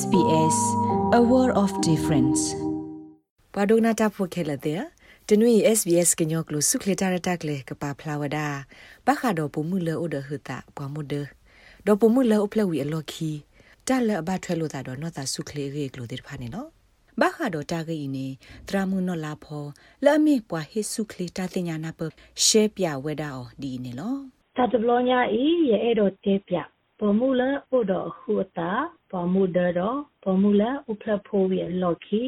SBS a world of difference ဘာဒိုနာတာဖိုခဲလတဲ့တနွေ SBS ကညောကလစုခလတာရတက်လေကပါဖလာဝဒါဘခါတော့ပမှုလေအိုဒဟတာပွားမဒတော့ပမှုလေအပလဝီအလော်ခီတက်လအဘထွဲလို့တာတော့နော်တာစုခလေရေကလိုတဲ့ဖာနေနော်ဘခါတော့တာဂိနေတရာမှုနော်လာဖောလအမေပွားဟိစုခလေတာတင်ညာနာပရှဲပြဝဲတာအော်ဒီနေလောတတဘလောညာဤရဲ့အဲ့တော့တဲပြ ပေါ်မူလာဥဒဟူတာပေါ်မူဒတော့ပေါ်မူလာဥဖလဖိုဝီလော်ခီ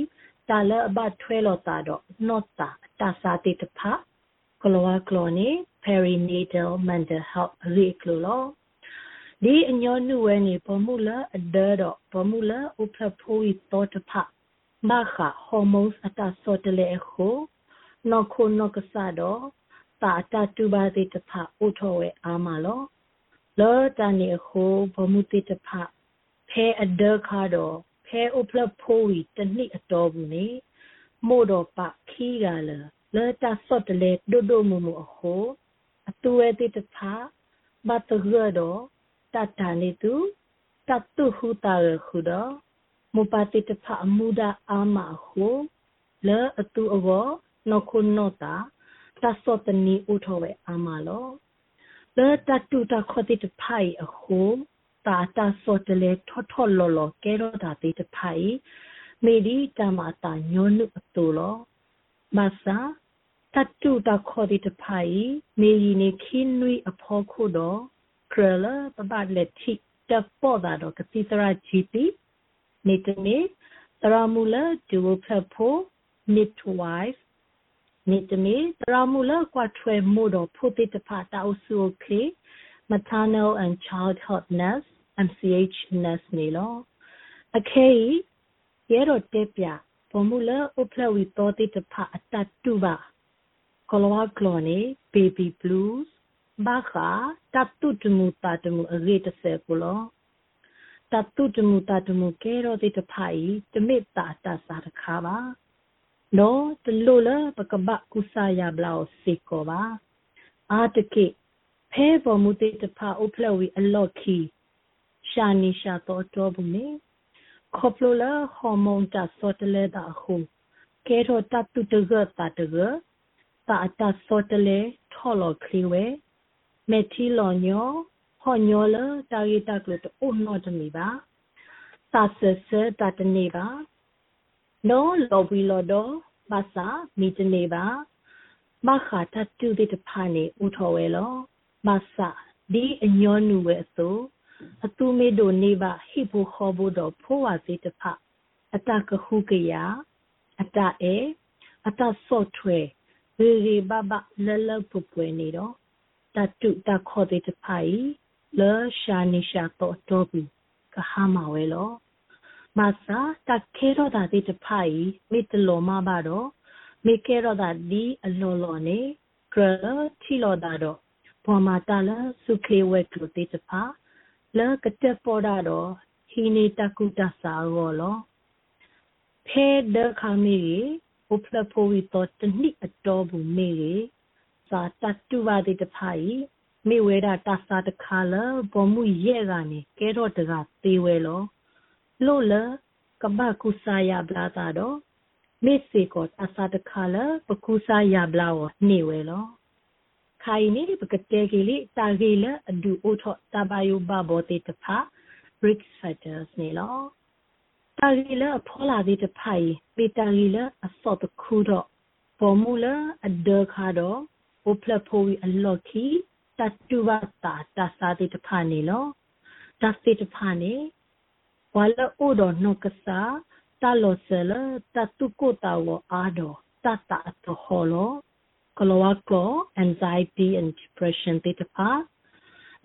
တာလအဘထွဲလို့တာတော့နော့တာတာစာတိတဖကလောဝကလောနီ perinatal mental health ရေကလောဒီအညောနုဝဲနေပေါ်မူလာအဒတော့ပေါ်မူလာဥဖလဖိုဝီတော့တဖမခဟော်မုန်းအတာစောတလေခုနော်ခုနော်ကစားတော့တာတာတူပါတိတဖဥထောဝဲအာမလော လောတန်နေခိုဘမှုတိတဖဖဲအဒခါတော့ဖဲဥပလဖိုးဝီတနည်းအတော်ဘူးနေမို့တော့ပခီးကလာလောတဆော့တလေဒိုဒိုမူမူအခိုအတူဝဲတိတဖဘတ်တရတော့တတနေသူတတုဟူတာရခုတော့မူပါတိတဖအမှုဒအာမဟုလောအတူအောနခုနောတာတဆော့တနီဥထောဝဲအာမလော လေတတူတာခတိတဖိုင်အခုတာတာစောတလေထော်ထော်လော်လော်ကဲတော့တာတိတဖိုင်မေဒီတမတာညွန်းနုအတူလောမဆာတတူတာခေါ်တိတဖိုင်မေယီနေခင်းနွိအဖောခုတော့ခရလပပလက်တိတပေါ်တာတော့ကတိတရာဂျီပီနေတနေတရာမူလာဒူဖက်ဖို့ midwife နေတမီတရာမူလကွာထွဲမို့တော့ဖို့တိတဖာတောက်စုခေ maternal and childhood nurse MCH nurse နေလောအခေရဲတော့တက်ပြဘမူလဥပလဝီတော်တိတဖာအတတူပါကလဝကလောနေ baby blues ဘာခာတတုတမူတာတမူအရေးတဆဲကိုလောတတုတမူတာတမူကဲတော့တိတဖာဤတမိတာတစားတခါပါ နော်တလို့လပကဘကုစာယဘလောက်စေကောပါအာတကိဖဲပေါ်မူတေတဖာဥဖလဝီအလော့ခီရှာနီရှာတော့တော့ဘူးနေခေါပလိုလာဟော်မုန်းတဆော့တလေတာခုကဲတော့တတုတကတာတကတာတဆော့တလေထော်လော်ခလီဝဲမေတီလောညောဟောညောလာတာရီတကလို့အိုနော်တမီပါတာဆဆတာတနေပါနော်လော်ဘီလော်တော့ ဘာသာမီတနေပါမခါတတူတဲ့ဖာနေဥထော်ဝဲလောမဆာဒီအညောနူဝဲအစိုးအတူမေဒိုနေပါဟိဘူခေါ်ဘူးတော့ဖိုးဝါစေတဖအတကခုကရအတအဲအတဆော့ထွဲရေရေဘဘလလပူပွေနေတော့တတုတခေါ်တဲ့တဖိုင်လောရှာနေရှာတော့တော့ဘူးကဟာမဝဲလော မဆာတခဲတော့တာဒီတဖိုင်မိတလောမပါတော့မိခဲတော့တာဒီအလောလောနေကရချီလောတာတော့ဘောမာတလာစုခေဝဲကလို့တေတဖာလကတက်ပေါ်တာတော့ဟီနေတကုတဆာရောလောဖဲဒခါမီဥပလဖိုဝီတော့တနိအတော်ဘူးမေစာတတူပါတဲ့တဖိုင်မိဝဲတာတဆာတခါလဘောမှုရဲ့ကနေကဲတော့တကသေးဝဲလော လို့လကဘကုစာယဘလာတာတော့မေစေကိုအစာတခါလပကုစာယဘလာဝနေဝဲလောခိုင်နေပကတဲကလေးတာဂေလအဒူအိုထတဘယုဘဘောတေတဖာ brick factors နေလောတာဂေလဖောလာသေးတဖိုင်ပေတာဂေလအစော့တခုတော့ပေါ်မူလာအဒခါတော့ဘပလဖိုဝီအလော်ခီတတူဝတာတစာတိတဖာနေလောတတိတဖာနေ ဝါလအိုဒနကစာတလောဆလတတုကိုတာဝအာဒတတအတဟောလောကလောကလော anxiety and depression တေတပါ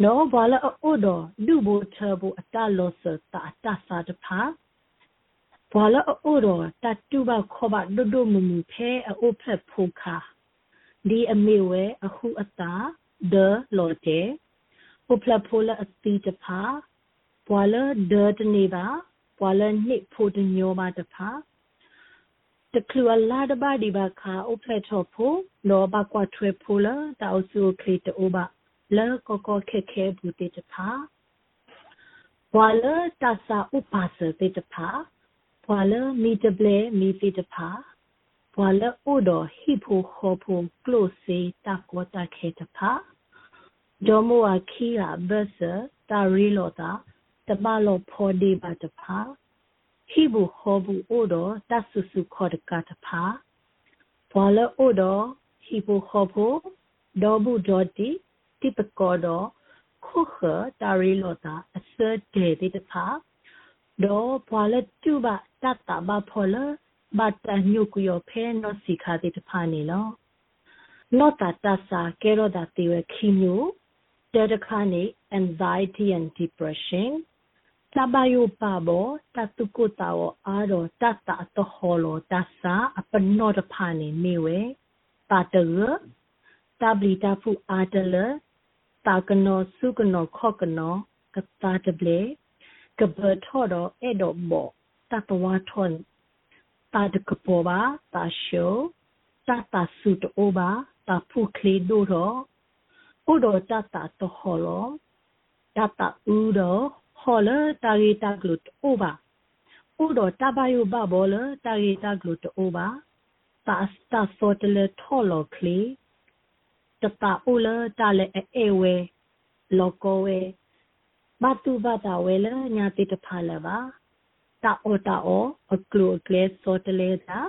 နောဘာလအိုဒဒူဘူထဘူအတလောဆတာတစာတပါဘာလအိုဒတတူဘခောဘဒဒမမူဖဲအိုဖက်ဖူခါဒီအမေဝဲအခုအတာဒလောတေအိုဖလက်ဖိုလအတီတပါ ပွာလဒတနေပါပွာလနှစ်ဖို့တညောပါတဖာတကလူလာဒဘာဒီဘာခါအိုဖလက်ထောဖို့လောဘကွာထွဲဖို့လာတောက်စုခလီတိုဘာလဲကောကောခက်ခဲဘူးတေတဖာဘွာလတဆာဥပါစတေတဖာဘွာလမီတဘလေမီတေတဖာဘွာလဥဒဟိဖိုခောဖိုကလိုစေတကောတခေတဖာဒေါ်မဝခီယာဘဆတာရီလောတာ တပလောဖောဒီဘတဖာဟိဘူခောဘူဥဒတဆူဆူခောတကတဖာဘွာလဥဒဟိဖိုခောဖိုဒေါ်ဘူဒေါ်တီတိပကောဒေါ်ခုခတာရီလောတာအစဒေတိတဖာဒေါ်ဘွာလတူဘတတဘဖောလဘတ်တညုကယောဖဲနောစီခာတိတဖာနေလောနောတာတဆာကေရောဒတိဝခီမျိုးတေတခါနေ anxiety and depression တဘယုပဘောတတုကုတာဝအာရောတတအတဟောလောတဆာအပနောတဖာနေနေ ဝဲပါတရတဘလီတဖူအာတလတာကနောစုကနောခော့ကနောကတာတဘလေကဘထောတော့အဲ့တော့ဘောတတဝါထွန်တာတကပေါ်ပါတာရှိုတတဆုတိုးပါတာဖုခလီဒိုတော့ဥဒတတတဟောလောတတဥဒဟောလတာရီတကလုတ်အိုပါဥဒတဘယုဘဘောလတာရီတကလုတ်အိုပါတာစတာစောတလေထောလောခလီတပအိုလတာလေအေဝဲလောကောဝဲဘတုဘတာဝဲလညာတိတဖာလပါတာအိုတာအိုအကလုကလေစောတလေတာ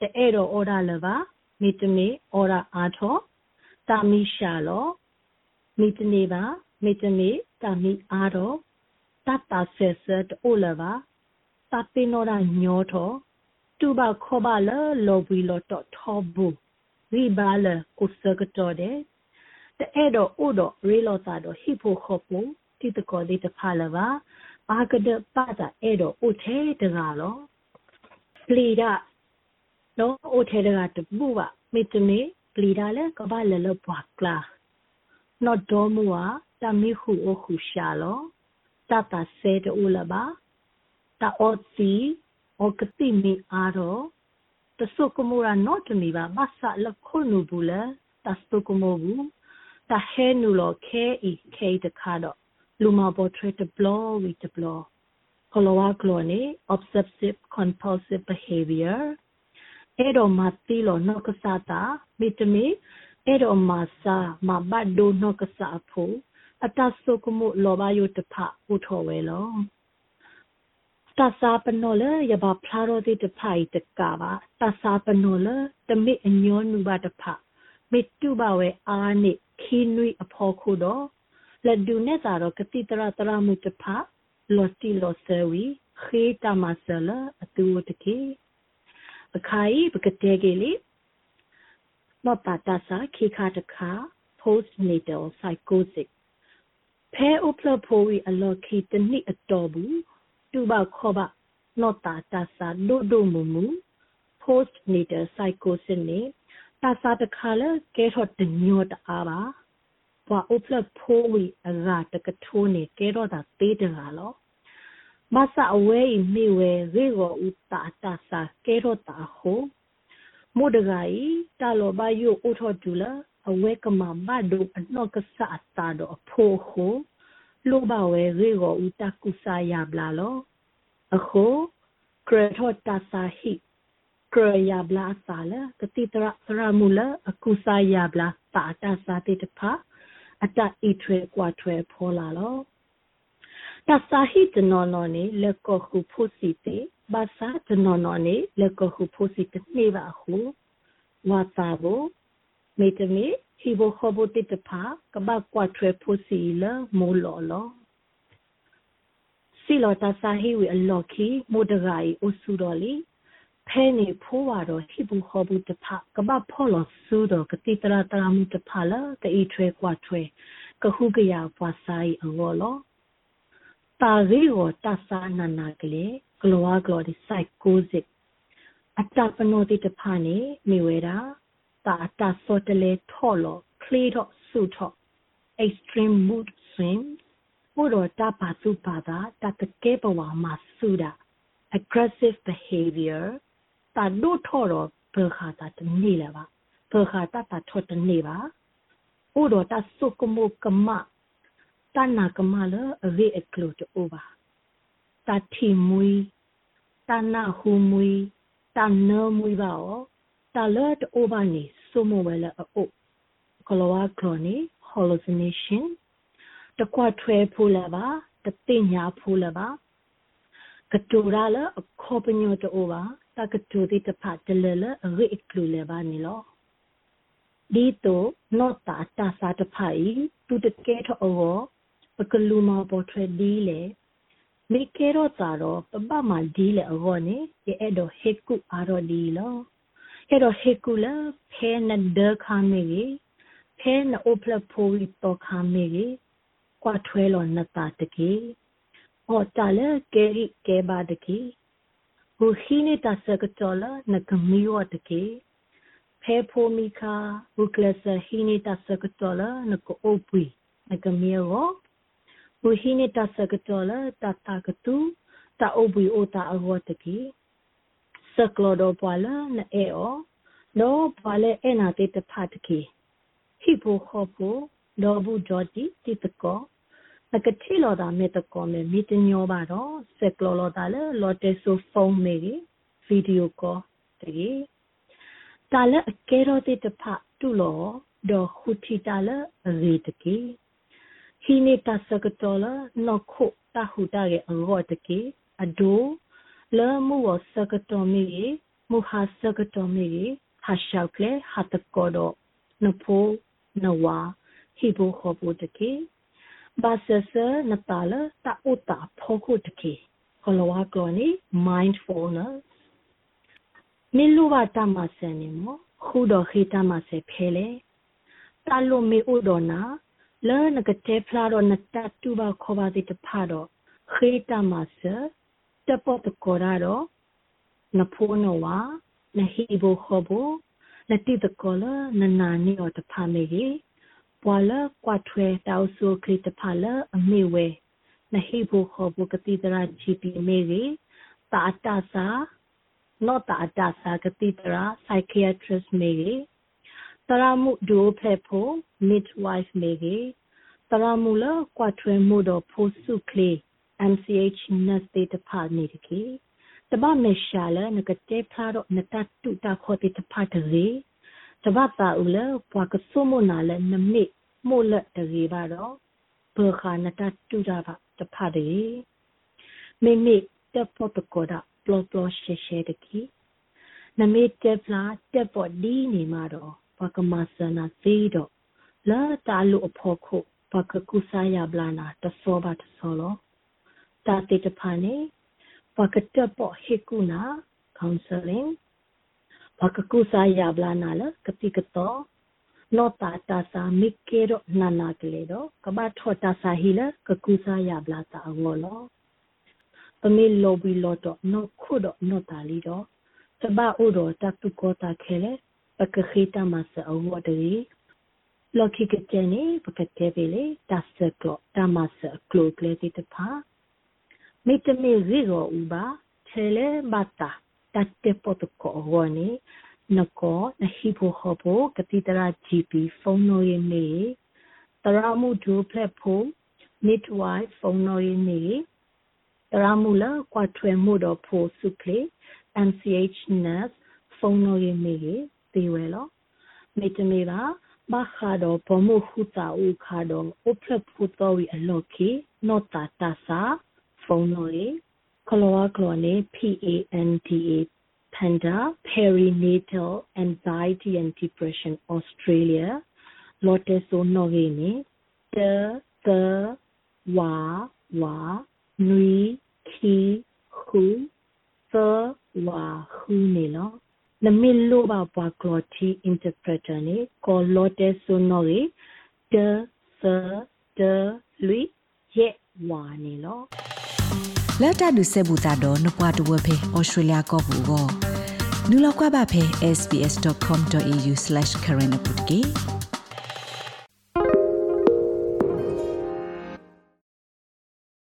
တဲ့အဲ့တော့အော်ဒါလပါမိတမီအော်ဒါအားထောတာမီရှာလောမိတနေပါမိတမီတာမီအားတော့ တတ်တာဆက်ဆက်အိုလပါတာပင်နောရာညောထောတူဘခောဘလလောဘီလောတော့ထောဘူးရိဘာလကိုစကတော့တဲ့တဲ့တော့အိုတော့ရေလောတာတော့ဟိဖို့ခောဖို့တိတကောလေးတဖလာပါအာကဒပါတာအဲ့တော့အိုထဲတကားလောပလီဒနော်အိုထဲတကားတပူပါမေတမေပလီဒလည်းကဘာလလပွားကလာနော်ဒေါ်မူဝတမီခုအခုရှာလော တတာဆဲတူလပါတာအော့စီအော်ကတိမီအားတော့တဆုကမူရာနော့တမီပါမဆလခုနူဘူးလေတစတုကမူဘူးတဟဲနူလောခဲဤခဲတခါတော့လူမပေါ်ထရက်တဘလောဝီတဘလောကလောဝါကလောနေ obsessive compulsive behavior အဲ့တော့မတိလောနော့ကစားတာမိတမီအဲ့တော့မစာမဘတ်ဒိုနော့ကစားဖို့ အတဆုကမှုလောဘယုတဖဥထောဝဲလောတသပနောလယဘဖလာရောတိတဖိုင်တကပါတသပနောလတမိအညောနုဘတဖမေတုဘဝဲအာနိခီနွိအဖောခုတော့လက်ဒုနဲ့သာတော့ကတိတရတရမှုတဖလောတိလောဆဝီခေတမဆလအတူတကေအခိုင်ပကတဲ့ကေလေမပတာစာခေခါတခါ post natal psychosis ဖဲဥပလဖိုဝီအလောခေတနိအတော်ဘူးတူဘခောဘနောတာတာစာဒိုဒိုမူမူ post natal psychosis နေတာစာတခါလဲကဲထော့တညောတအားပါဘွာဥပလဖိုဝီအရာတကထိုးနေကဲတော့တာသေးတကားလောမဆအဝဲဤမိဝဲရေကိုဥတာတာစာကဲတော့တာဟိုမို့တကာဤတာလောဘယုဥထောတူလာအဝဲကမဘဒုအနောက်ကဆအတာတော့အဖိုးဟို လိုဘဝဲရေကိုဥတကုစာယဘလာလောအခုကရထောတာစာဟိကရယဘလာစာလကတိတရသရမူလအကုစာယဘလာပါတာစာတိတဖာအတဣထွဲကွာထွဲဖောလာလောတသဟိတနောနောနေလကခုဖို့စီတေဘာသာတနောနောနေလကခုဖို့စီတနေပါဟုဝါတာဘောမေတမေ ဟိဘခဘတိတဖာကဘကွာထွဲဖို့စီလမိုးလောလောစီလောတာစာဟိဝီအလော်ခီမိုဒဂိုင်အိုဆူတော်လီဖဲနေဖိုးဝါတော့ဟိဘူးခေါ်ဘူးတဖကဘဖော်လို့စူတော့ကတိတရာတရာမှုတဖလာကဤထွဲကွာထွဲကခုကရပွားဆိုင်အောလောတာရီကိုတဆာနနာကလေးဂလောဝါဂလောဒီစိုက်ကိုစစ်အတပနောတိတဖနေမိဝဲတာ တာအတစောတလေထော်လို့ clear တော့ဆူတော့ extreme mood swings ဘုရောတပါစုပါတာတတကဲဘဝမှာဆူတာ aggressive behavior တာဒိုထော်တော့ဘခါတာတနေလာပါဘခါတာတာထော်တနေပါဥတော်တာစုကမုကမတနာကမလအဝေအကလို့တူပါတာတီမွီတာနာဟူမွီတာနောမွီပါဩ တာလတ်အိုဘာနီဆိုမိုဝဲလအိုကလောဝါကလောနီ hallucination တကွာထွဲဖူလာပါတသိညာဖူလာပါကတူရာလအခေါပညိုတိုဘာတကတူတိတဖတ်တလလရိကလူလေပါနီလောဒီတိုနော့တာတာစာတဖိုင်သူတကဲထောပကလူမပေါ်ထွဲဒီလေမိကေရောတာတော့ပပမဒီလေအောနေရဲ့အဲ့တော့ဟေကုအာရောဒီလော အဲ့တော့ဟေကုလာဖဲနဒခါမေကြီးဖဲနအိုပလဖိုရီတော့ခါမေကြီးကွာထွဲလောနတာတကေဟောတလေကဲရီကဲပါတကေဟိုခီနေတာစကတော်လာနကမီဝတကေဖဲဖိုမီခါဘုကလဆဟီနေတာစကတော်လာနကိုအိုပွီနကမီရောဟိုဟီနေတာစကတော်လာတတာကတူတာအိုပွီအိုတာအဝတကေ စကလောဒပွာလာနအေအောလောပွာလေအနာတေတဖတ်ကေဟိဖိုခောဖိုလောဘူးဂျော်တီတိတကောအကတိလောတာမေတကောမေမီတညောပါတော့စက်ကလောလောတာလေလော်တေဆိုဖုန်းမေဗီဒီယိုကောတကြီးတာလေအကဲရောတိတဖတူလောဒေါ်ခုတီတာလေရေတကြီးဟိနေတာစကတော်လနော့ခုတာဟူတာရဲ့အရောတကြီးအဒို လဲမှုဝစကတော်မီမူဟာစကတော်မီဟာရှောက်ကလေဟာတကောတော့နဖိုးနဝါဟိဘူခောဘူတကေဘာဆဆနတာလတာဥတာဖောခုတကေခလဝါကလနီ mindfulness မီလူဝတာမဆန်နီမခုတော်ခေတာမဆေဖဲလေတာလိုမီဥဒနာလဲနကတေဖလာတော့နတတူပါခေါ်ပါတိတဖာတော့ခေတာမဆ တပတ်တကောရတော့နဖိုးနဝါနဟိဘူခောဘူနတိတကောလနနာနီောတဖာမေကြီးပွာလကွာထွဲတောက်ဆူခလီတဖာလအမေဝဲနဟိဘူခောဘူကတိတရာချီပီမေကြီးတာတာစာနောတာတာစာကတိတရာ psychiatrist မေကြီးတရာမှုဒိုဖက်ဖို့ midwife မေကြီးတရာမှုလကွာထွဲမှုတော့ဖို့စုကလေး MCH nurse တဖာနေတကြီးတဘမေရှာလနကတေဖလာတော့နတတုတာခေါ်တိတဖာတရေတဘတာဦးလပွားကဆုမနာလနမိမို့လက်တရေပါတော့ဘောခာနတတုတာပါတဖာတရေမိမိတက်ဖို့တကောတာပလောပလောရှေရှေတကီနမိတက်ဖလာတက်ဖို့ဒီနေမှာတော့ဘကမဆနာသေးတော့လာတာလူအဖို့ခုဘကကုစာယဘလာနာတဆောပါတဆောလော တာတိတဖာနေ pagkatapo hikuna counseling pagkakusa yablana la katikato no ta ta sa mikero nana kledo kaba thota sa hila kakusa yabla ta awolo pami lobi loto no khudo no ta li do taba udo ta tu ko ta khele pakakhita ma sa awodri လော်ခိကတဲ့နေပကတဲ့ပဲလေတတ်စကလောတမစကလောကလေတိတဖာမေတ္တမေရီရောဥပါချေလေဘတာတတ်တေပတကောဝနီနကောနဟိဖိုဟဘောကတိတရာ GP ဖုန်းနိုရင်း နေတရာမှုဒိုဖလက်ဖို့ midwife ဖုန်းနိုရင်းနေတရာမှုလာကွာထွေမှုတော့ဖို့စုကလေ MCH nurse ဖုန်းနိုရင်းနေတေဝဲလောမေတ္တမေပါဘာခါတော့ဘမှုခုတာဥခါတော့ဥဖလက်ဖို့တော့ဝီအလော်ခေနောတာတာစာ ဖုန်းလို့လေကလောကလောလေ PANDA Panda Perinatal Anxiety and Depression Australia လော်တဲဆိုနော်ရင်းနေတသဝါဝါနွီခီခုသဝါခုနေလောနမီလိုပါပွားကလော်တီ interpreter နေကောလော်တဲဆိုနော်ရတသတလူရဲ့ဝါနေ လောလက်တာဒုဆေဘူတာတော့နပွားတဝဖေဩစတြေးလျကောဘူကိုနူလောက်ကွာပါဖေ sbs.com.au/current update